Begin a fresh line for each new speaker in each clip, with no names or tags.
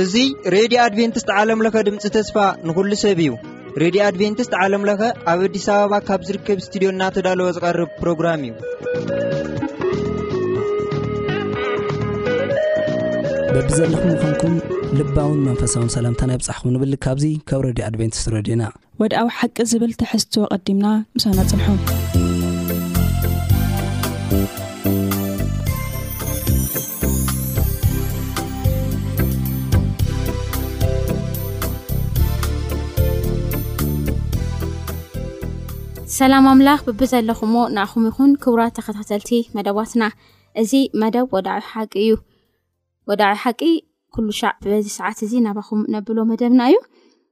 እዙ ሬድዮ ኣድቨንትስት ዓለምለኸ ድምፂ ተስፋ ንኹሉ ሰብ እዩ ሬድዮ ኣድቨንትስት ዓለምለኸ ኣብ ኣዲስ ኣበባ ካብ ዝርከብ እስትድዮ እናተዳለወ ዝቐርብ ፕሮግራም እዩ
በቢ ዘለኹም ምዃንኩም ልባውን መንፈሳውን ሰላምታ ናይ ብፃሕኹም ንብል ካብዙ ካብ ረድዮ ኣድቨንትስት ረድዮና
ወድኣዊ ሓቂ ዝብል ትሕዝቶ ኣቐዲምና ምሳና ፅንሑ
ሰላም ኣምላኽ ብብዘለኹሞ ንኣኹም ይኹን ክቡራት ተኸታተልቲ መደባትና እዚ መደብ ወዳዒ ሓቂ እዩ ወዳዒ ሓቂ ኩሉ ሻዕ በዚ ሰዓት እዚ ናባኹም ነብሎ መደብና እዩ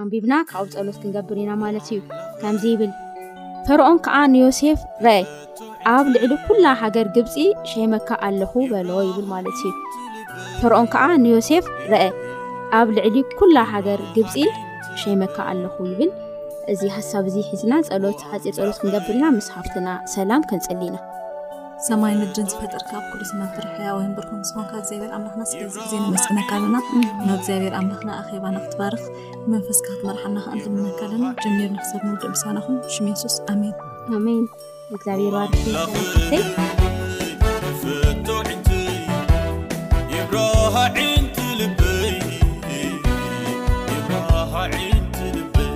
ኣንቢብና ካብኡ ጸሎት ክንገብር ኢና ማለት እዩ ከምዚ ይብል ፈርኦን ከዓ ንዮሴፍ ረአ ኣብ ልዕሊ ኩላ ሃገር ግብፂ ሸይመካ ኣለኹ በሎ ይብል ማለት እዩ ፈርኦን ከዓ ንዮሴፍ ረአ ኣብ ልዕሊ ኩላ ሃገር ግብፂ ሸይመካ ኣለኹ ይብል እዚ ሓሳብ እዚ ሒዝና ጸሎት ሓፂር ጸሎት ክንገብር ኢና ምስ ሃፍትና ሰላም ክንፅሊ ኢና
ሰማይ ምድርን ዝፈጠርካ ኣብ ኩሉ ዝነብር ሕያዋይን ብርኹን ዝኾንካ እግዚኣብሔር ኣምላኽና ስለዚ ግዜ ነመስግነካ ኣለና ናብ እግዚኣብሔር ኣምላኽና ኣኼባና ክትባርኽ መንፈስካ ክትመርሓና ከዓ ንልምነካ ኣለና ጀሚር ንክሰብ ንውድእ ምሳናኹም ሽም የሱስ ኣሜን
ኣሜን እግዚኣብሔር ባርክ ይብራሃ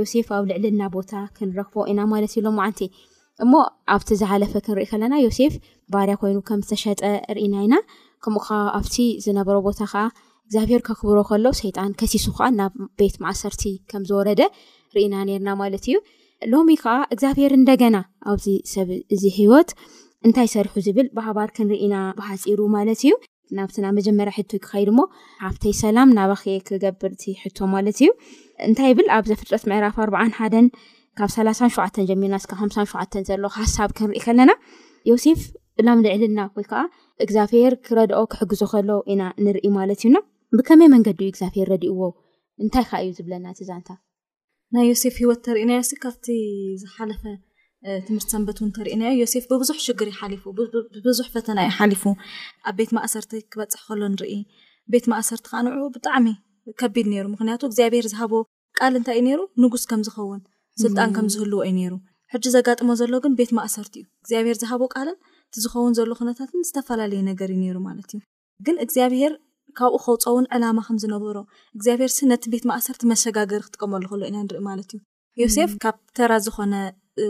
ዮሴፍ ኣብ ልዕልና ቦታ ክንረክቦ ኢና ማለት እዩ ሎማዓንቲ እሞ ኣብቲ ዝሓለፈ ክንርኢ ከለና ዮሴፍ ባርያ ኮይኑ ከም ዝተሸጠ ርኢና ኢና ከምኡ ከዓ ኣብቲ ዝነበሮ ቦታ ከዓ እግዚኣብሄር ከክብሮ ከሎ ሰይጣን ከሲሱ ከዓ ናብ ቤት ማእሰርቲ ከም ዝወረደ ርኢና ነርና ማለት እዩ ሎሚ ከዓ እግዚኣብሄር እንደገና ኣብዚ ሰብ እዚ ህይወት እንታይ ሰርሑ ዝብል ብሃባር ክንርኢና ብሓፂሩ ማለት እዩ ናብቲ ናብ መጀመርያ ሕቶይ ክኸይድ እሞ ሓፍተይ ሰላም ናባኺ እየ ክገብር እቲ ሕቶ ማለት እዩ እንታይ ይብል ኣብ ዘፍጥረት ምዕራፍ ኣርብዓን ሓደን ካብ ሰላሳን ሸውዓተን ጀሚርና እስካብ ሓምሳን ሸውዓተን ዘሎ ሓሳብ ክንርኢ ከለና ዮሴፍ እላም ልዕልና ወይ ከዓ እግዚኣብሄር ክረድኦ ክሕግዞ ከሎ ኢና ንርኢ ማለት እዩና ብከመይ መንገዲ እዩ እግዚኣብሄር ረድእዎ እንታይ ከዓ እዩ ዝብለና እቲ ዛንታ
ናይ ዮሴፍ ህይወት ተርእናዮ ሲ ካብቲ ዝሓለፈ ትምህርቲ ሰንበት እውን ተርእናዮ ዮሴፍ ብብዙሕ ሽግር እዩ ሓሊፉ ብብዙሕ ፈተና እዩ ሓሊፉ ኣብ ቤት ማእሰርቲ ክበፅሕ ከሎ ንርኢ ቤት ማእሰርቲ ከዓ ንዑ ብጣዕሚ ከቢድ ነይሩ ምክንያቱ እግዚኣብሔር ዝሃቦ ቃል እንታይ እዩ ነይሩ ንጉስ ከም ዝኸውን ስልጣን ከም ዝህልዎ እዩ ነይሩ ሕጂ ዘጋጥሞ ዘሎ ግን ቤት ማእሰርቲ እዩ እግዚኣብሔር ዝሃቦ ቃልን እቲ ዝኸውን ዘሎ ኩነታትን ዝተፈላለየ ነገር እዩ ነይሩ ማለት እዩ ግን እግዚኣብሄር ካብኡ ከውፀውን ዕላማ ከም ዝነበሮ እግዚኣብሄርሲ ነቲ ቤት ማእሰርቲ መሸጋገሪ ክጥቀመሉ ከሎ ኢና ንርኢ ማለት እዩ ዮሴፍ ካብ ተራ ዝኾነ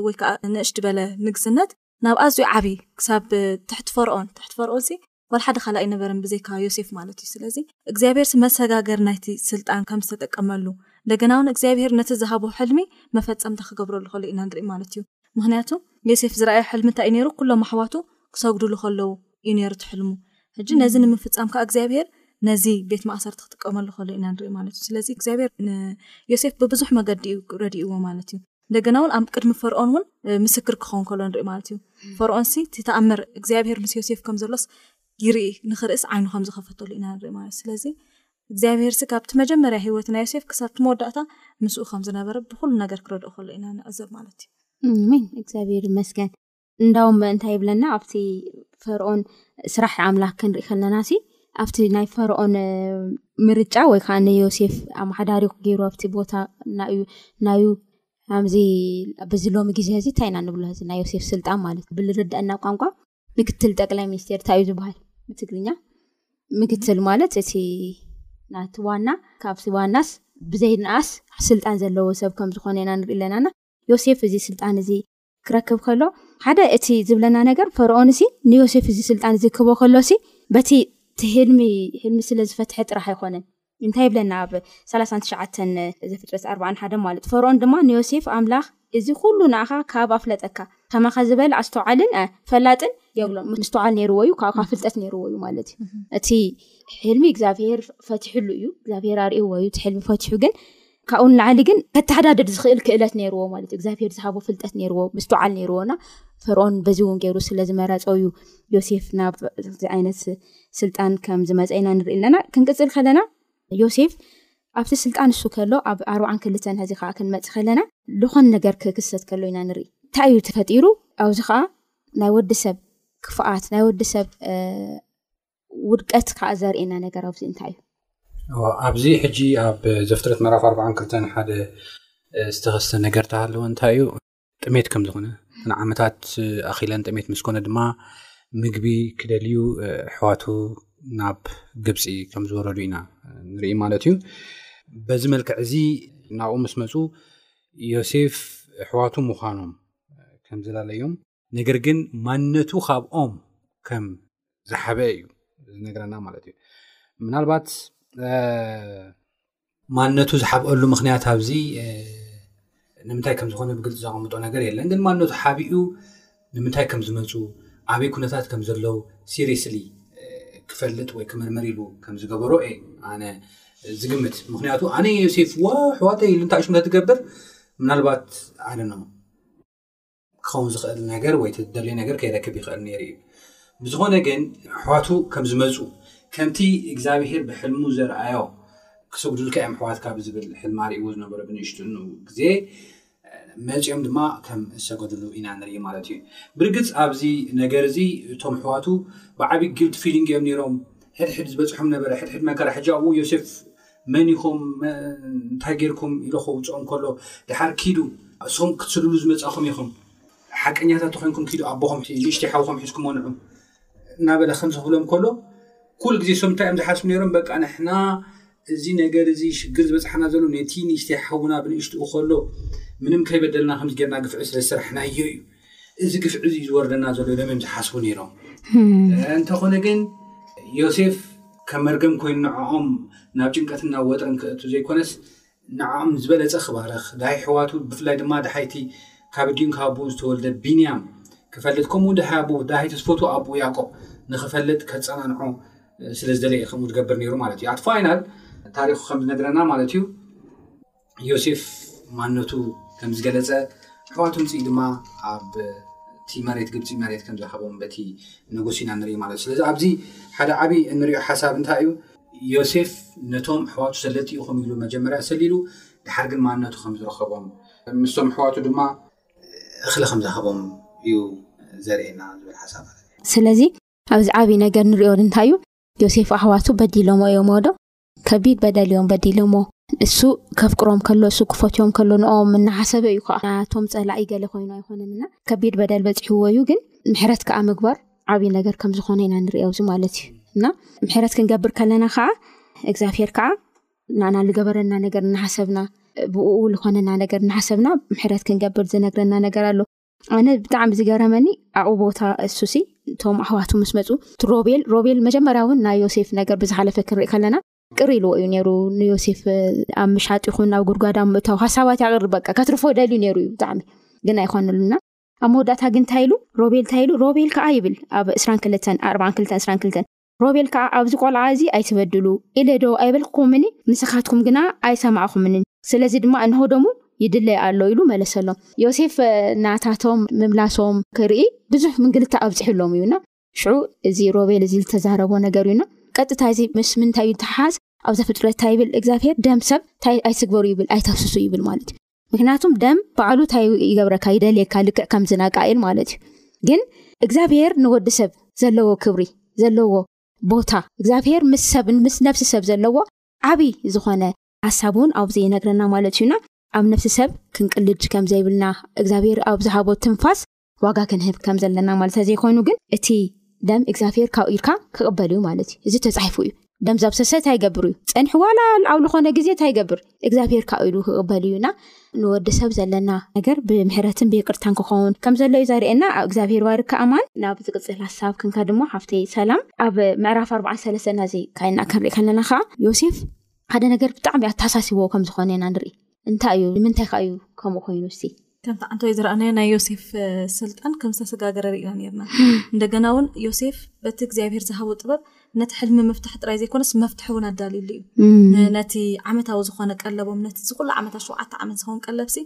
ወይ ከዓ ንእሽት በለ ንግስነት ናብ ኣዝዩ ዓብይ ክሳብ ትሕቲ ፈርኦን ትሕቲ ፈርኦንሲ ዋላ ሓደ ካልእ ኣይነበረን ብዘይካ ዮሴፍ ማለት እዩ ስለዚ እግዚኣብሄርሲ መሰጋገሪ ናይቲ ስልጣን ከም ዝተጠቀመሉ እንደገና እውን እግዚኣብሄር ነቲ ዝሃቦ ሕልሚ መፈፀምታ ክገብረሉ ከሎ ኢና ንርኢ ማለት እዩ ምክንያቱ ዮሴፍ ዝረኣዮ ሕልሚ እንታይ እዩ ነይሩ ኩሎም ኣሕዋቱ ክሰግድሉ ከለዉ እዩ ነይሩ እቲ ሕልሙ ሕጂ ነዚ ንምፍጻም ከኣ እግዚኣብሄር ነዚ ቤት ማእሰርቲ ክጥቀመሉ ከሎ ኢና ንርኢ ማለት እዩ ስለዚ እግዚኣብሄር ንዮሴፍ ብብዙሕ መገዲ እዩ ረድእዎ ማለት እዩ እንደገና እውን ኣብ ቅድሚ ፈርኦን እውን ምስክር ክኸውን ከሎ ንርኢ ማለት እዩ ፈርኦን ሲ እቲ ተኣምር እግዚኣብሄር ምስ ዮሴፍ ከም ዘሎስ ይርኢ ንክርእስ ዓይኑ ከም ዝኸፈተሉ ኢና ንርኢ ማለት ስለዚ እግዚኣብሄርሲ ካብቲ መጀመርያ ህይወት ናይ ዮሴፍ ክሳብቲ መወዳእታ ምስኡ ከም ዝነበረ ብኹሉ ነገር ክረድኦ ከሎ ኢና ንዕዘብ ማለት እዩ።
ኣሜን እግዚኣብሔር ይመስገን እንዳውም እንታይ ይብለና ኣብቲ ፈርኦን ስራሕ ኣምላክ ክንርኢ ከለና ሲ ኣብቲ ናይ ፈርኦን ምርጫ ወይ ከዓ ንዮሴፍ ኣማሓዳሪ ገይሩ ኣብቲ ቦታ ናዩ ኣብዚ በዚ ሎሚ ግዜ እዚ እንታይ ኢና ንብሎ እዚ ናይ ዮሴፍ ስልጣን ማለት ብዝርደአና ቋንቋ ምክትል ጠቅላይ ሚኒስቴር እንታይ እዩ ዝበሃል ብትግርኛ ምክትል ማለት እቲ ናቲ ዋና ካብቲ ዋናስ ብዘይንኣስ ስልጣን ዘለዎ ሰብ ከም ዝኾነ ኢና ንርኢ ኣለናና ዮሴፍ እዚ ስልጣን እዚ ክረክብ ከሎ ሓደ እቲ ዝብለና ነገር ፈርኦን ሲ ንዮሴፍ እዚ ስልጣን እዚ ክቦ ከሎ ሲ በቲ ህልሚ ህልሚ ስለ ዝፈትሐ ጥራሕ ኣይኮነን እንታይ ይብለና ኣብ ሰላሳን ትሽዓተን ዘፍጥረት ኣርባዓን ሓደን ማለት ፈርኦን ድማ ንዮሴፍ ኣምላኽ እዚ ኩሉ ንኣኻ ካብ ኣፍለጠካ ከማኻ ዝበለ ኣስተውዓልን እ ፈላጥን የብሎም ምስተውዓል ነይርዎ እዩ ካብካ ፍልጠት ነይርዎ እዩ ማለት እዩ እቲ ሕልሚ እግዚኣብሄር ፈትሕሉ እዩ እግዚኣብሄር ኣርእዎ እዩ እቲ ሕልሚ ፈትሑ ግን ካብኡ ንላዕሊ ግን ከተሓዳድር ዝኽእል ክእለት ኔርዎ ማለት እዩ። እግዚኣብሄር ዝሃቦ ፍልጠት ኔርዎ ምስትውዓል ኔርዎ እና ፈርኦን በዚ እውን ገይሩ ስለ ዝመረጾ እዩ ዮሴፍ ናብ እዚ ዓይነት ስልጣን ከም ዝመፀ ኢና ንርኢ ኣለና። ክንቅፅል ከለና ዮሴፍ ኣብቲ ስልጣን እሱ ከሎ ኣብ ኣርባዓን ክልተን ሕዚ ከዓ ክንመፅእ ከለና ዝኾን ነገር ክክሰት ከሎ ኢና ንርኢ እንታይ እዩ ተፈጢሩ ኣብዚ ከዓ ናይ ወዲ ሰብ ክፍኣት ናይ ወዲ ሰብ ውድቀት ከዓ ዘርእየና ነገር ኣብዚ እንታይ እዩ
ኣብዚ ሕጂ ኣብ ዘፍጥረት መራፍ ኣርባን ክልተን ሓደ ዝተኸስተ ነገር ተሃለወ እንታይ እዩ ጥሜት ከም ዝኾነ ንዓመታት ኣኺለን ጥሜት ምስ ኮነ ድማ ምግቢ ክደልዩ ኣሕዋቱ ናብ ግብፂ ከም ዝወረዱ ኢና ንርኢ ማለት እዩ በዚ መልክዕ እዚ ናብኡ ምስ መፁ ዮሴፍ ኣሕዋቱ ምዃኖም ከም ዝላለዮም ነገር ግን ማንነቱ ካብኦም ከም ዝሓበ እዩ ዝነገረና ማለት እዩ ምናልባት ማንነቱ ዝሓብቀሉ ምክንያት ኣብዚ ንምንታይ ከም ዝኮነ ብግልፂ ዘቀምጦ ነገር የለን ግን ማንነቱ ሓቢኡ ንምንታይ ከም ዝመፁ ዓበይ ኩነታት ከም ዘለው ሲሪስሊ ክፈልጥ ወይ ክምርምር ኢሉ ከም ዝገበሮ እ ኣነ ዝግምት ምክንያቱ ኣነ ዮሴፍ ዋ ኣሕዋተይ ኢሉ እንታይ ሽምተ ትገብር ምናልባት ኣነ ክኸውን ዝኽእል ነገር ወይ ትደልዩ ነገር ከይረክብ ይኽእል ነይሩ እዩ ብዝኾነ ግን ኣሕዋቱ ከም ዝመፁ ከምቲ እግዚኣብሄር ብሕልሙ ዘርኣዮ ክሰጉዱልካ እዮም ኣሕዋትካ ብዝብል ሕልማ ርእዎ ዝነበረ ብንእሽትኑ ግዜ መፂኦም ድማ ከም ዝሰገድሉ ኢና ንርኢ ማለት እዩ ብርግፅ ኣብዚ ነገር እዚ እቶም ኣሕዋቱ ብዓብዪ ግልት ፊሊንግ እዮም ነይሮም ሕድሕድ ዝበፅሖም ነበረ ሕድሕድ መከራ ሕጃ ኡ ዮሴፍ መን ኢኹም እንታይ ጌርኩም ኢሎ ከውፅኦ እንከሎ ድሓር ኪዱ እሶም ክትስድሉ ዝመፃኹም ኢኹም ሓቀኛታት ተኮይንኩም ኪዱ ኣቦኹም ንእሽተይ ሓውኹም ሒዝኩሞ ንዑ እናበለ ከምዚ ክብሎም ከሎ ኩሉ ግዜ እሶም እንታይ እዮም ዝሓስቡ ነይሮም በቃ ንሕና እዚ ነገር እዚ ሽግር ዝበፅሓና ዘሎ ነቲ ንእሽተይ ሓውና ብንእሽትኡ ከሎ ምንም ከይበደልና ከምዚ ጌርና ግፍዒ ስለ ዝሰራሕና እዮ እዩ እዚ ግፍዒ እዚ ዝወርደና ዘሎ ኢሎም እዮም ዝሓስቡ ነይሮም እንተኾነ ግን ዮሴፍ ከም መርገም ኮይኑ ንዕኦም ናብ ጭንቀት ናብ ወጥርን ክእቱ ዘይኮነስ ንዕኦም ዝበለፀ ክባርኽ ዳሃይ ሕዋቱ ብፍላይ ድማ ዳሓይቲ ካብ ዲን ካብ ኣቦኡ ዝተወልደ ቢንያም ክፈልጥ ከምኡ ዳሃይ ኣቦ ዳሃይ ተስፈቱ ኣቦ ያቆብ ንክፈልጥ ከፀናንዖ ስለ ዝደለየ ከምኡ ዝገብር ነይሩ ማለት እዩ ኣቲ ፋይናል ታሪኩ ከም ዝነግረና ማለት እዩ ዮሴፍ ማነቱ ከም ዝገለጸ ኣሕዋቱ ምፅኢ ድማ ኣብ እቲ መሬት ግብፂ መሬት ከም ዝሃቦም በቲ ንጉስ ኢና ንርኢ ማለት እዩ ስለዚ ኣብዚ ሓደ ዓብዪ እንሪኦ ሓሳብ እንታይ እዩ ዮሴፍ ነቶም ኣሕዋቱ ሰለቲ ኢኹም ኢሉ መጀመርያ ሰሊሉ ድሓር ግን ማነቱ ከም ዝረኸቦም ምስቶም ኣሕዋቱ ድማ እኽሊ ከም ዝሃቦም እዩ ዘርእየና ዝብል ሓሳብ ማለት እዩ
ስለዚ ኣብዚ ዓብዪ ነገር ንሪኦ እንታይ እዩ ዮሴፍ ኣሕዋቱ በዲሎሞ እዮም ዶ ከቢድ በደል እዮም በዲሎሞ እሱ ከፍቅሮም ከሎ እሱ ክፈትዮም ከሎ ንኦም እናሓሰበ እዩ ከዓ ናቶም ፀላኢ ገለ ኮይኑ ኣይኮነን እና ከቢድ በደል በፂሕዎ እዩ ግን ምሕረት ከዓ ምግባር ዓብዪ ነገር ከም ዝኾነ ኢና ንሪኦ እዚ ማለት እዩ እና ምሕረት ክንገብር ከለና ከዓ እግዚኣብሄር ከዓ ንና ዝገበረና ነገር እናሓሰብና ብኡ ዝኾነና ነገር እናሓሰብና ምሕረት ክንገብር ዝነግረና ነገር ኣሎ ኣነ ብጣዕሚ ዝገረመኒ ኣብኡ ቦታ እሱሲ እቶም ኣሕዋቱ ምስ መፁ ሮቤል ሮቤል መጀመርያ እውን ናይ ዮሴፍ ነገር ብዝሓለፈ ክንርኢ ከለና ቅር ኢልዎ እዩ ነይሩ ንዮሴፍ ኣብ ምሻጥ ይኹን ኣብ ጉድጓዳ ምእታው ሓሳባት ያቅር በቃ ከትርፎ ደልዩ ነይሩ እዩ ብጣዕሚ ግን ኣይኮነሉና ኣብ መወዳእታ ግን እንታይ ኢሉ ሮቤል እንታይ ኢሉ ሮቤል ከዓ ይብል ኣብ እስራን ክልተን ኣርባን ክልተን እስራን ክልተን ሮቤል ከኣ ኣብዚ ቈልዓ እዚ ኣይትበድሉ ኢለ ዶ ኣይበልኩኩምን? ንስኻትኩም ግና ኣይሰማዕኩምንን፣ ስለዚ ድማ እንሆ ደሙ ይድለ ኣሎ ኢሉ መለሰሎም። ዮሴፍ ናታቶም ምምላሶም ክርኢ ብዙሕ ምንግልታዕ ኣብጺሑሎም እዩና፣ ሽዑ እዚ ሮቤል እዚ ዝተዛረቦ ነገር እዩና፣ ቀጥታ እዚ ምስ ምንታይ እዩ ዝተሓሓዝ? ኣብ ዘፍጥረት እንታይ ይብል እግዚኣብሄር? ደም ሰብ እንታይ ኣይትግበሩ ይብል፣ ኣይተፍስሱ ይብል ማለት እዩ። ምክንያቱም ደም ባዕሉ ታይ ይገብረካ ይደልየካ ልክዕ ከምዚ ናቃኤል ማለት እዩ ግን እግዚኣብሄር ንወዲ ሰብ ዘለዎ ክብሪ ዘለዎ ቦታ እግዚኣብሄር ምስ ሰብ ምስ ነብሲ ሰብ ዘለዎ ዓብይ ዝኾነ ሓሳብ እውን ኣብዚ ይነግረና ማለት እዩና ኣብ ነብሲ ሰብ ክንቅልድ ከም ዘይብልና እግዚኣብሄር ኣብ ዝሃቦ ትንፋስ ዋጋ ክንህብ ከም ዘለና ማለት ተዘይኮይኑ ግን እቲ ደም እግዚኣብሄር ካብኡ ኢልካ ክቕበል እዩ ማለት እዩ እዚ ተፃሒፉ እዩ ደም ዘብሰሰ እንታይ ይገብር እዩ ፀንሒ ዋላ ኣብ ዝኾነ ግዜ እንታይ ይገብር እግዚኣብሄር ካብኡ ኢሉ ክቕበል እዩና ንወዲ ሰብ ዘለና ነገር ብምሕረትን ብይቅርታን ክኸውን ከም ዘሎ እዩ ዘርእየና ኣብ እግዚኣብሄር ባርካ ኣማን ናብ ዝቅፅል ሃሳብ ክንካ ድማ ሓፍተይ ሰላም ኣብ ምዕራፍ ኣርባዓን ሰለስተና እዚ ካይና ክንሪኢ ከለና ከዓ ዮሴፍ ሓደ ነገር ብጣዕሚ ኣተሓሳሲቦዎ ከም ዝኾነ ኢና ንርኢ እንታይ እዩ ንምንታይ ከዓ እዩ ከምኡ ኮይኑ ሲ
ከምቲ ዓንተወይ ዝረኣናዮ ናይ ዮሴፍ ስልጣን ከም ዝተሰጋገረ ርኢና ነርና እንደገና እውን ዮሴፍ በቲ እግዚኣብሄር ዝሃቦ ጥበብ ነቲ ሕልሚ ምፍታሕ ጥራይ ዘይኮነስ መፍትሒ እውን ኣዳልዩሉ እዩ ነቲ ዓመታዊ ዝኮነ ቀለቦም ነቲ ዝኩሉ ዓመታት ሸውዓተ ዓመት ዝኸውን ቀለብሲ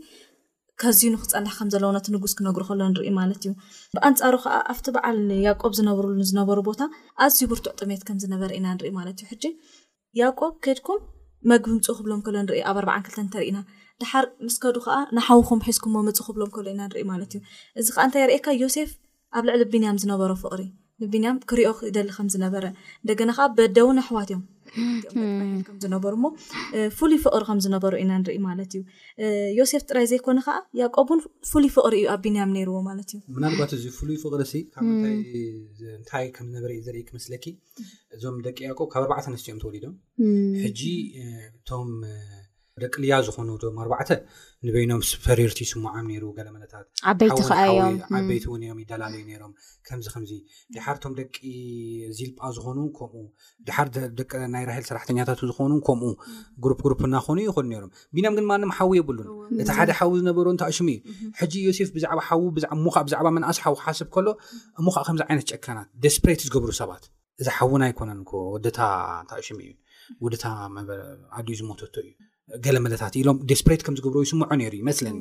ከዝዩ ንክፀንሕ ከም ዘለዎ ነቲ ንጉስ ክነግሩ ከሎ ንርኢ ማለት እዩ ብኣንፃሩ ከዓ ኣብቲ በዓል ያቆብ ዝነብርሉ ዝነበሩ ቦታ ኣዝዩ ብርቱዕ ጥሜት ከም ዝነበረ ኢና ንርኢ ማለት እዩ ሕጂ ያእቆብ ከድኩም መግቢ ምጹ ክብሎም ከሎ ንርኢ ኣብ ኣርብዓን ክልተን እንተርኢና ድሓር ምስ ከዱ ከኣ ንሓውኹም ሒዝኩሞ ምጹ ክብሎም ከሎ ኢና ንርኢ ማለት እዩ እዚ ከኣ እንታይ የርእየካ ዮሴፍ ኣብ ልዕሊ ቢንያም ዝነበሮ ፍቕሪ ንቢንያም ክሪኦ ክደሊ ከም ዝነበረ እንደገና ከኣ በደውን ኣሕዋት እዮም ከም ዝነበሩ እሞ ፍሉይ ፍቕሪ ከም ዝነበሩ ኢና ንርኢ ማለት እዩ ዮሴፍ ጥራይ ዘይኮነ ከኣ ያቆብ እውን ፍሉይ ፍቕሪ እዩ ኣብ ቢንያም ነይርዎ ማለት እዩ
ምናልባት እዚ ፍሉይ ፍቕሪ ሲ ካብ ምንታይ እንታይ ከም ዝነበረ እዩ ዘርኢ ክመስለኪ እዞም ደቂ ያቆብ ካብ ኣርባዕተ ኣንስቲ እዮም ተወሊዶም ሕጂ እቶም ደቂ ልያ ዝኾኑ ቶም ኣርባዕተ ንበይኖም ፈሪርቲ ስሙዓም ነይሩ ገለ መለታት
ዓበይቲ ከዓ እዮም
ዓበይቲ እውን እዮም ይደላለዩ ነይሮም ከምዚ ከምዚ ድሓር ቶም ደቂ ዚልጳ ዝኾኑ ከምኡ ድሓር ደቂ ናይ ራሄል ሰራሕተኛታት ዝኾኑ ከምኡ ጉሩፕ ጉሩፕ እናኾኑ ይኹኑ ነይሮም ቢንያም ግን ማንም ሓዊ የብሉን እቲ ሓደ ሓዊ ዝነበሮ እንታይ ሽሙ እዩ ሕጂ ዮሴፍ ብዛዕባ ሓዊ እሞ ከዓ ብዛዕባ መንኣስ ሓዊ ሓስብ ከሎ እሞ ከዓ ከምዚ ዓይነት ጨካናት ደስፕሬት ዝገብሩ ሰባት እዚ ሓውና ኣይኮነን ኮ ወደታ እንታይ ሽሙ እዩ ወደታ ኣዲኡ ዝሞተቶ እዩ ገለ መለታት ኢሎም ደስፕሬት ከም ዝገብሮ ይስምዖ ነይሩ ይመስለኒ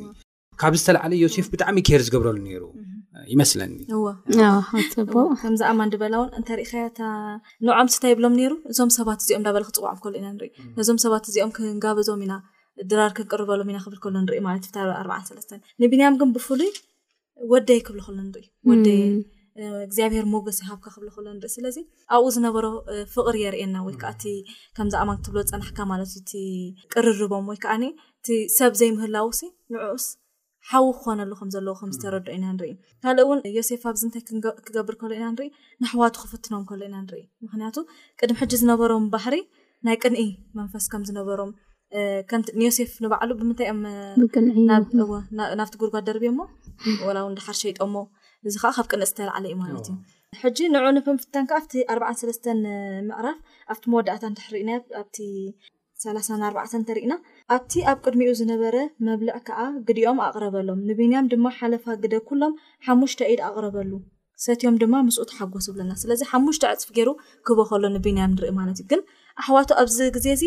ካብ ዝተላዕለ ዮሴፍ ብጣዕሚ ኬር ዝገብረሉ ነይሩ ይመስለኒ
ፅቡቅ
ከምዚ ኣማ እንድበላ እውን እንተሪእኸያታ ንዖም ስታ ይብሎም ነይሩ እዞም ሰባት እዚኦም ዳበለ ክፅዋዖም ከሉ ኢና ንርኢ ነዞም ሰባት እዚኦም ክንጋበዞም ኢና ድራር ክንቅርበሎም ኢና ክብል ከሎ ንርኢ ማለት ፍታ ኣርዓ ሰለስተ ንቢንያም ግን ብፍሉይ ወደይ ክብሉ ከሎ ንርኢ ወደይ እግዚኣብሄር ሞገስ ይሃብካ ክብሉ ከሎ ንርኢ ስለዚ ኣብኡ ዝነበሮ ፍቅሪ የርእየና ወይ ከዓ እቲ ከምዚ ኣማ ክትብሎ ዝፀናሕካ ማለት እዩ እቲ ቅርርቦም ወይ ከዓኒ እቲ ሰብ ዘይምህላዉሲ ንዕኡስ ሓዊ ክኾነሉ ከም ዘለዎ ከም ዝተረድኦ ኢና ንርኢ። ካልእ እውን ዮሴፍ ኣብዚ እንታይ ክገብር ከሎ ኢና ንርኢ? ንኣሕዋቱ ክፍትኖም ከሎ ኢና ንርኢ። ምኽንያቱ ቅድሚ ሕጂ ዝነበሮም ባህሪ ናይ ቅንኢ መንፈስ ከም ዝነበሮም ከምቲ ንዮሴፍ ንባዕሉ ብምንታይ እዮም ናብቲ ጉድጓድ ደርብዮሞ ወላ እውን ድሓር ሸይጦሞ እዚ ከዓ ካብ ቅንኢ ዝተላዕለ እዩ ማለት እዩ። ሕጂ ንዑ ንፍንፍተን ከዓ ኣብቲ ኣርብዓን ሰለስተን ምዕራፍ ኣብቲ መወዳእታ እንድሕር ርኢናዮ ኣብቲ ሰላሳን ኣርባዕተን ተሪእና፣ ኣብቲ ኣብ ቅድሚኡ ዝነበረ መብልዕ ከኣ ግዲኦም ኣቕረበሎም፣ ንብንያም ድማ ሓለፋ ግደ ኵሎም ሓሙሽተ ኢድ ኣቕረበሉ፣ ሰትዮም ድማ ምስኡ ተሓጐሱ ይብለና። ስለዚ ሓሙሽተ ዕጽፊ ገይሩ ክህቦ ከሎ ንብንያም ንርኢ ማለት እዩ። ግን ኣሕዋቱ ኣብዚ ግዜ እዚ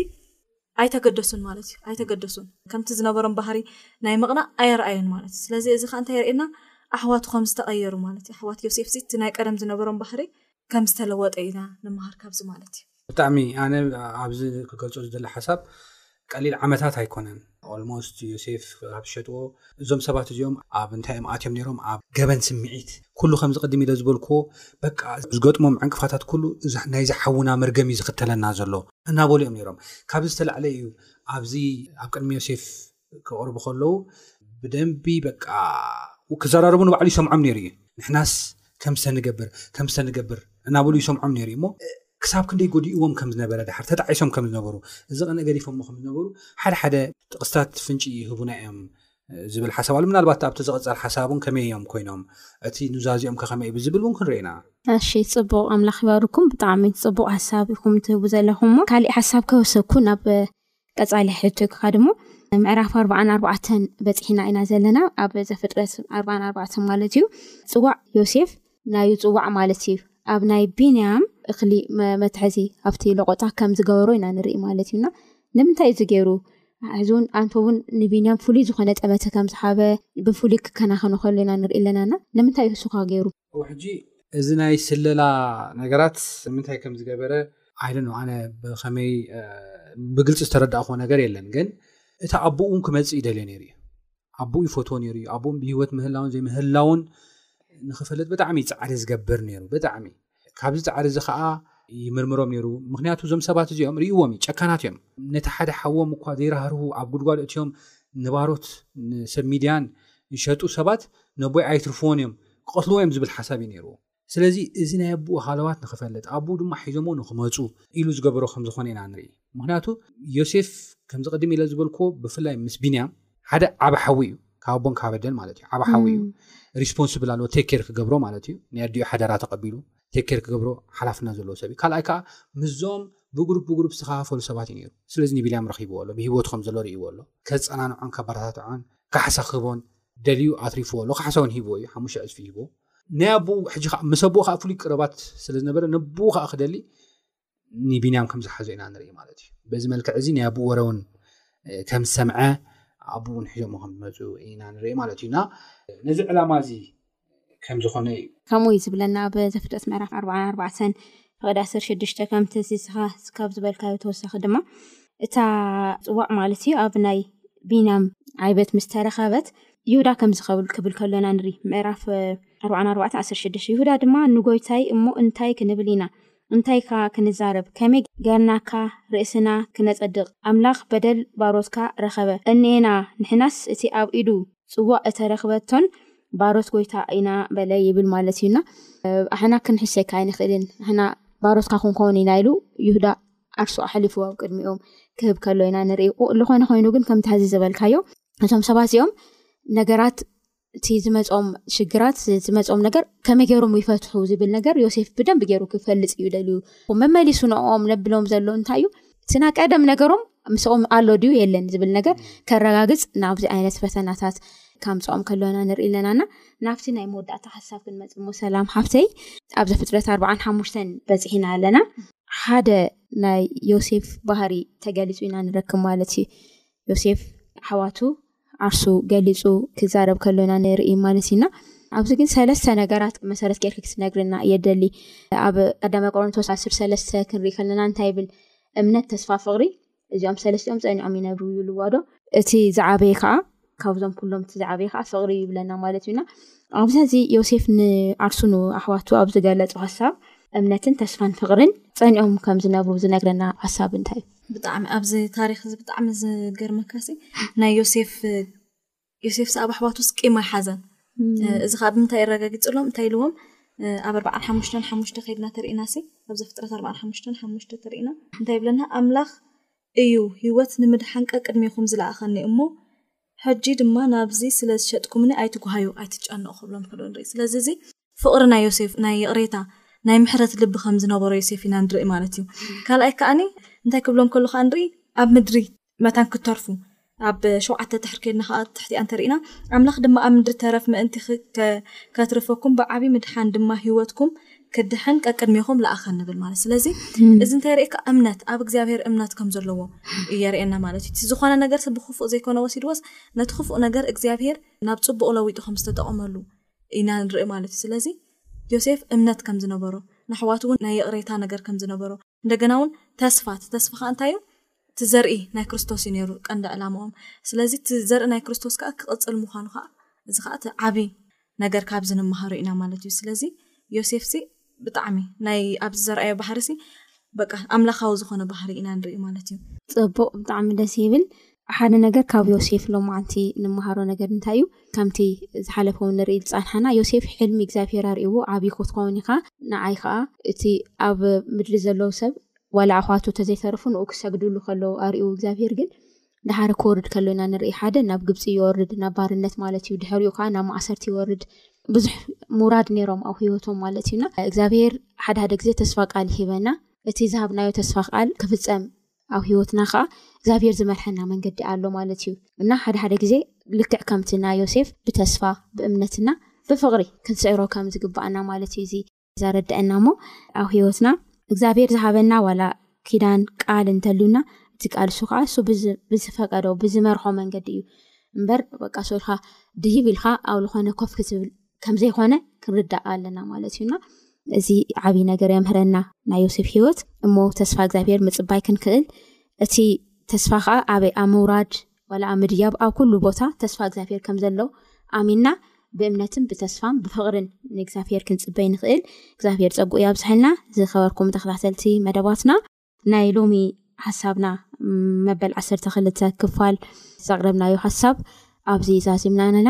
ኣይተገደሱን ማለት እዩ፣ ኣይተገደሱን። ከምቲ ዝነበሮም ባህሪ ናይ ምቕናእ ኣየርኣዩን ማለት እዩ። ስለዚ እዚ ከኣ እንታይ የርእየና? ኣሕዋቱ ከም ዝተቐየሩ ማለት እዩ። ኣሕዋት ዮሴፍሲ እቲ ናይ ቀደም ዝነበሮም ባህሪ ከም ዝተለወጠ ኢና ንምሃር ካብዚ ማለት እዩ
ብጣዕሚ ኣነ ኣብዚ ክገልፆ ዝደሊ ሓሳብ ቀሊል ዓመታት ኣይኮነን ኦልሞስት ዮሴፍ ካብ ዝሸጥዎ እዞም ሰባት እዚኦም ኣብ እንታይ እዮም ኣትዮም ነይሮም ኣብ ገበን ስምዒት ኩሉ ከምዚ ቅድም ኢለ ዝበልክዎ በቃ ዝገጥሞም ዕንቅፋታት ኩሉ ናይ ዝሓውና መርገም እዩ ዝኽተለና ዘሎ እናበሉ እዮም ነይሮም ካብዚ ዝተላዕለ እዩ ኣብዚ ኣብ ቅድሚ ዮሴፍ ከቕርቡ ከለዉ ብደንቢ በቃ ክዘራርቡ ንባዕሉ ይሰምዖም ነይሩ እዩ ንሕናስ ከምሰ ንገብር ከምሰ ንገብር እናበሉ ይሰምዖም ነይሩ እዩ እሞ ክሳብ ክንደይ ጎዲእዎም ከም ዝነበረ ድሓር ተጣዒሶም ከም ዝነበሩ እዚ ቐነ ገዲፎሞ ከም ዝነበሩ ሓደ ሓደ ጥቕስታት ፍንጪ ይህቡና እዮም ዝብል ሓሳብ ኣሉ ምናልባት ኣብቲ ዝቐፀል ሓሳብ እውን ከመይ እዮም ኮይኖም እቲ ኑዛዚኦም ከከመይ እዩ ብዝብል እውን ክንርኢና
እሺ ፅቡቕ ኣምላኽ ይባርኩም ብጣዕሚ ፅቡቕ ሓሳብ ኢኹም ትህቡ ዘለኹም ሞ ካሊእ ሓሳብ ከወሰኩ ናብ ቀጻሊ ሕቶይ ክኻድ እሞ ምዕራፍ ኣርባዓን ኣርባዕተን በጺሕና ኢና ዘለና ኣብ ዘፍጥረት ኣርባን ኣርባዕተን ማለት እዩ ጽዋዕ ዮሴፍ ናዩ ጽዋዕ ማለት እዩ ኣብ ናይ ቢንያም እኽሊ መትሐዚ ኣብቲ ለቆጣ ከም ዝገበሮ ኢና ንርኢ ማለት እዩና ንምንታይ እዚ ገይሩ ሕዚ እውን ኣንቶ እውን ንቢንያም ፍሉይ ዝኮነ ጠመተ ከም ዝሓበ ብፍሉይ ክከናኸነ ከሉ ኢና ንርኢ ኣለናና ንምንታይ እዩ ሱካ ገይሩ
ውሕጂ እዚ ናይ ስለላ ነገራት ምንታይ ከም ዝገበረ ኣይደኖ ኣነ ብኸመይ ብግልፂ ዝተረዳእኹ ነገር የለን ግን እቲ ኣቦኡ ውን ክመፅእ ይደልዮ ነይሩ እዩ ኣቦኡ ይፈትዎ ነይሩ እዩ ኣቦኡን ብሂወት ምህላውን ዘይምህላውን ንክፈልጥ ብጣዕሚ ፃዕሪ ዝገብር ነይሩ ብጣዕሚ ካብዚ ፃዕሪ እዚ ከዓ ይምርምሮም ነይሩ ምክንያቱ እዞም ሰባት እዚኦም ርእዎም እዩ ጨካናት እዮም ነቲ ሓደ ሓዎም እኳ ዘይራህርሁ ኣብ ጉድጓድ እትዮም ንባሮት ንሰብ ሚድያን ዝሸጡ ሰባት ነቦይ ኣይትርፍዎን እዮም ክቐትልዎ እዮም ዝብል ሓሳብ እዩ ነይርዎ። ስለዚ እዚ ናይ ኣቡኡ ሃለዋት ንኽፈልጥ፣ ኣቡኡ ድማ ሒዞምዎ ንኽመጹ ኢሉ ዝገበሮ ከም ዝኾነ ኢና ንርኢ። ምኽንያቱ ዮሴፍ ከምዚ ቅድም ኢለ ዝበልክዎ ብፍላይ ምስ ቢንያም ሓደ ዓቢ ሓዊ እዩ፣ ካብ ኣቦን ካብ ኣደን ማለት እዩ፣ ዓቢ ሓዊ እዩ። ሪስፖንስብል ኣለዎ ቴክ ኬር ክገብሮ ማለት እዩ። ናይ ኣዲኡ ሓደራ ተቐቢሉ ቴክ ኬር ክገብሮ ሓላፍነት ዘለዎ ሰብ እዩ። ካልኣይ ከኣ ምስዞም ብግሩፕ ብግሩፕ ዝተኸፋፈሉ ሰባት እዩ ነይሩ። ስለዚ ንቢንያም ረኺብዎ ኣሎ፣ ብህይወቱ ከም ዘሎ ርእይዎ ኣሎ። ከጸናንዖን ከበረታትዖን ካሕሳ ክህቦን ደልዩ ኣትሪፍዎ ኣሎ ካሕሳ ውን ሂብዎ እዩ ሓሙሽተ ዕጽፊ ሂብዎ ናይ ኣቦኡ ሕጂ ከዓ ምስ ኣቦኡ ከዓ ፍሉይ ቅረባት ስለ ዝነበረ ነቦኡ ከዓ ክደሊ ንቢንያም ከም ዝሓዞ ኢና ንርኢ ማለት እዩ በዚ መልክዕ እዚ ናይ ኣቦኡ ወረ ውን ከም ዝሰምዐ ኣቦኡ ውን ሒዞሞ ከም ዝመፁ ኢና ንርኢ ማለት እዩ እና ነዚ ዕላማ እዚ ከም ዝኾነ እዩ።
ከምኡ እዩ ዝብለና ኣብ ዘፍጥረት ምዕራፍ ኣርብዓን ኣርባዕተን ፍቅዲ ዓሰርተ ሽዱሽተ ከምቲ ንስኻ ካብ ዝበልካዮ ተወሳኺ ድማ እታ ጽዋዕ ማለት እዩ ኣብ ናይ ቢንያም ዓይበት ምስ ተረኸበት ይሁዳ ከምዚ ከብል ክብል ከሎና ንሪ ምዕራፍ ኣርባዓን ኣርባዕተን ዓሰርተ ሽዱሽተ ይሁዳ ድማ ንጎይታይ እሞ እንታይ ክንብል ኢና እንታይካ ክንዛረብ ከመይ ገርናካ ርእስና ክነጸድቅ ኣምላክ በደል ባሮትካ ረከበ እንኤና ንሕናስ እቲ ኣብ ኢዱ ጽዋእ እተረክበቶን ባሮት ጎይታ ኢና በለ ይብል ማለት እዩ እና ኣሕና ክንሕሸካ ኣይንክእልን ኣሕና ባሮትካ ክንኮን ኢና ኢሉ ይሁዳ ዓርሱ ኣሕሊፉ ኣብ ቅድሚኦም ክህብ ከሎ ኢና ንርኢ ልኮነ ኮይኑ ግን ከምታዚ ዝበልካዮ እቶም ሰባት እዚኦም ነገራት እቲ ዝመፆም ሽግራት ዝመፆም ነገር ከመይ ገይሮም ይፈትሑ ዝብል ነገር ዮሴፍ ብደንብ ገይሩ ክፈልፅ እዩ ደልዩ መመሊሱ ንኦም ነብሎም ዘሎ እንታይ እዩ እቲ ናይ ቀደም ነገሮም ምስኦም ኣሎ ድዩ የለን ዝብል ነገር ከረጋግፅ ናብዚ ዓይነት ፈተናታት ካምፅኦም ከሎና ንርኢ ኣለናና ናብቲ ናይ መወዳእታ ሓሳብ ክንመፅሞ ሰላም ሓፍተይ ኣብዚ ፍጥረት ኣርባዓን ሓሙሽተን በፂሒና ኣለና ሓደ ናይ ዮሴፍ ባህሪ ተገሊፁ ኢና ንረክብ ማለት እዩ ዮሴፍ ኣሕዋቱ ዓርሱ ገሊጹ ክዛረብ ከሎ ኢና ንርኢ ማለት ኢና። ኣብዚ ግን ሰለስተ ነገራት መሰረት ጌርኪ ክትነግርና እየ ደሊ። ኣብ ቀዳማይ ቆሮንቶስ ዓስርተ ሰለስተ ክንርኢ ከለና እንታይ ይብል? እምነት፣ ተስፋ፣ ፍቕሪ እዚኦም ሰለስቲኦም ጸኒዖም ይነብሩ ይብልዎ ዶ? እቲ ዝዓበየ ከኣ ካብዞም ኩሎም እቲ ዝዓበየ ከኣ ፍቕሪ እዩ ይብለና ማለት እዩና። ኣብዚ ሕዚ ዮሴፍ ንዓርሱ ንኣሕዋቱ ኣብ ዝገለጾ ሓሳብ እምነትን ተስፋን ፍቕርን ጸኒዖም ከም ዝነብሩ ዝነግረና ሓሳብ እንታይ እዩ?
ብጣዕሚ ኣብዚ ታሪኽ እዚ ብጣዕሚ ዝገርመካሲ ናይ ዮሴፍ ዮሴፍስ ኣብ ኣሕዋቱስ ቂም ኣይሓዘን እዚ ከዓ ብምንታይ የረጋጊፅሎም እንታይ ኢልዎም ኣብ ኣርባዓን ሓሙሽተን ሓሙሽተ ከይድና ተርእና ሲ ኣብ ዘፍጥረት ኣርባዓን ሓሙሽተን ሓሙሽተ ተርእና እንታይ ይብለና ኣምላኽ እዩ ህይወት ንምድሓንቀ ቅድሜኹም ዝለኣኸኒ እሞ ሕጂ ድማ ናብዚ ስለ ዝሸጥኩምኒ ኣይትጉሃዩ፣ ኣይትጨነቑ ክብሎም ከሎ ንርኢ። ስለዚ እዚ ፍቕሪ ናይ ዮሴፍ ናይ ይቕሬታ ናይ ምሕረት ልቢ ከም ዝነበሮ ዮሴፍ ኢና ንርኢ ማለት እዩ። ካልኣይ ከኣ እንታይ ክብሎም ከሎ ከኣ ንርኢ ኣብ ምድሪ መታን ክትተርፉ ኣብ ሸውዓተ ድሕር ከድና ከኣ ትሕቲኣ እንተርኢና ኣምላኽ ድማ ኣብ ምድሪ ተረፍ ምእንቲ ከትርፈኩም ብዓቢ ምድሓን ድማ ህይወትኩም ክድሕን ቀቅድሜኹም ለኣኸ ንብል ማለት ስለዚ እዚ እንታይ የርእየካ እምነት ኣብ እግዚኣብሔር እምነት ከም ዘለዎ የርእየና ማለት እዩ እቲ ዝኾነ ነገር ብክፉእ ዘይኮነ ወሲድዎስ ነቲ ክፉእ ነገር እግዚኣብሔር ናብ ፅቡቕ ለዊጡ ከም ዝተጠቐመሉ ኢና ንርኢ ማለት እዩ ስለዚ ዮሴፍ እምነት ከም ዝነበሮ ንኣሕዋቱ እውን ናይ ይቕሬታ ነገር ከም ዝነበሮ እንደገና እውን ተስፋ እቲ ተስፋ ከዓ እንታይ እዩ እቲ ዘርኢ ናይ ክርስቶስ እዩ ነይሩ ቀንዲ ዕላምኦም። ስለዚ እቲ ዘርኢ ናይ ክርስቶስ ከኣ ክቕጽል ምዃኑ ከኣ እዚ ከኣ እቲ ዓቢ ነገር ካብዚ ንመሃሮ ኢና ማለት እዩ። ስለዚ ዮሴፍሲ ብጣዕሚ ናይ ኣብዚ ዘርኣዮ ባህርሲ በቃ ኣምላኻዊ ዝኾነ ባህሪ ኢና ንርኢ ማለት እዩ።
ጽቡቕ ብጣዕሚ ደስ ይብል። ሓደ ነገር ካብ ዮሴፍ ሎማዓንቲ ንመሃሮ ነገር እንታይ እዩ ከምቲ ዝሓለፈ ውን ንርኢ ዝጸንሓና ዮሴፍ ሕልሚ እግዚኣብሄር ኣርእይዎ ዓብዪ ክትከውን ኢኻ ንዓይ ከዓ እቲ ኣብ ምድሪ ዘለዉ ሰብ ዋላ ኣሕዋቱ ተዘይተረፉ ንኡ ክሰግድሉ ከለዉ ኣርኡ እግዚኣብሄር ግን ደሓር ክወርድ ከሎ ኢና ንርኢ ሓደ ናብ ግብጺ ይወርድ ናብ ባርነት ማለት እዩ ድሕሪኡ ከኣ ናብ ማእሰርቲ ይወርድ ብዙሕ ምውራድ ነይሮም ኣብ ህይወቶም ማለት እዩና እግዚኣብሄር ሓደ ሓደ ግዜ ተስፋ ቃል ይሂበና እቲ ዝሃብናዮ ተስፋ ቃል ክፍጸም ኣብ ህይወትና ከኣ እግዚኣብሄር ዝመርሐና መንገዲ ኣሎ ማለት እዩ እና ሓደ ሓደ ግዜ ልክዕ ከምቲ ና ዮሴፍ ብተስፋ ብእምነትና ብፍቕሪ ክንስዕሮ ከም ዝግባኣና ማለት እዩ እዚ ዘረደኣና እሞ ኣብ ህይወትና እግዚኣብሔር ዝሃበና ዋላ ኪዳን ቃል እንተልዩና እቲ ቃል እሱ ከዓ እሱ ብዝፈቀዶ ብዝመርሖ መንገዲ እዩ እምበር በቃ ሶልካ ድይብ ኢልካ ኣብ ልኾነ ኮፍ ክትብል ከምዘይኮነ ክንርዳእ ኣለና ማለት እዩና እዚ ዓብይ ነገር የምህረና ናይ ዮሴፍ ሂወት እሞ ተስፋ እግዚኣብሄር ምፅባይ ክንክእል
እቲ ተስፋ ከዓ ኣበይ ኣብ ምውራድ ዋላ ኣብ ምድያ ብ ኣብ ኩሉ ቦታ ተስፋ እግዚኣብሔር ከም ዘሎ ኣሚንና ብእምነትን ብተስፋን ብፍቅርን ንእግዚኣብሔር ክንጽበይ ንክእል እግዚኣብሔር ጸግኡ ያብዝሐልና ዝከበርኩም ተከታተልቲ መደባትና ናይ ሎሚ ሐሳብና መበል ዓሰርተ ክልተ ክፋል ዘቅረብናዮ ሐሳብ ኣብዚ ዛዚምና ኣለና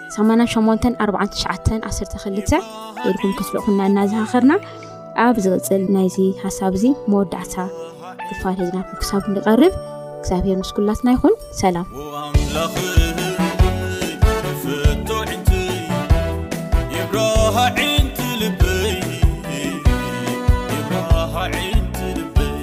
ሰማንያን ሸሞንተን ኣርባዓን ትሽዓተን ዓሰርተ ክልተ ኢልኩም ክትልእኹና እናዘኻኸርና ኣብ ዝቕፅል ናይዚ ሓሳብ እዚ መወዳእታ ክፋል ህዝናኩም ክሳብ ንቐርብ እግዚኣብሔር ምስ ኩላትና ይኹን ሰላም
ይብራሃ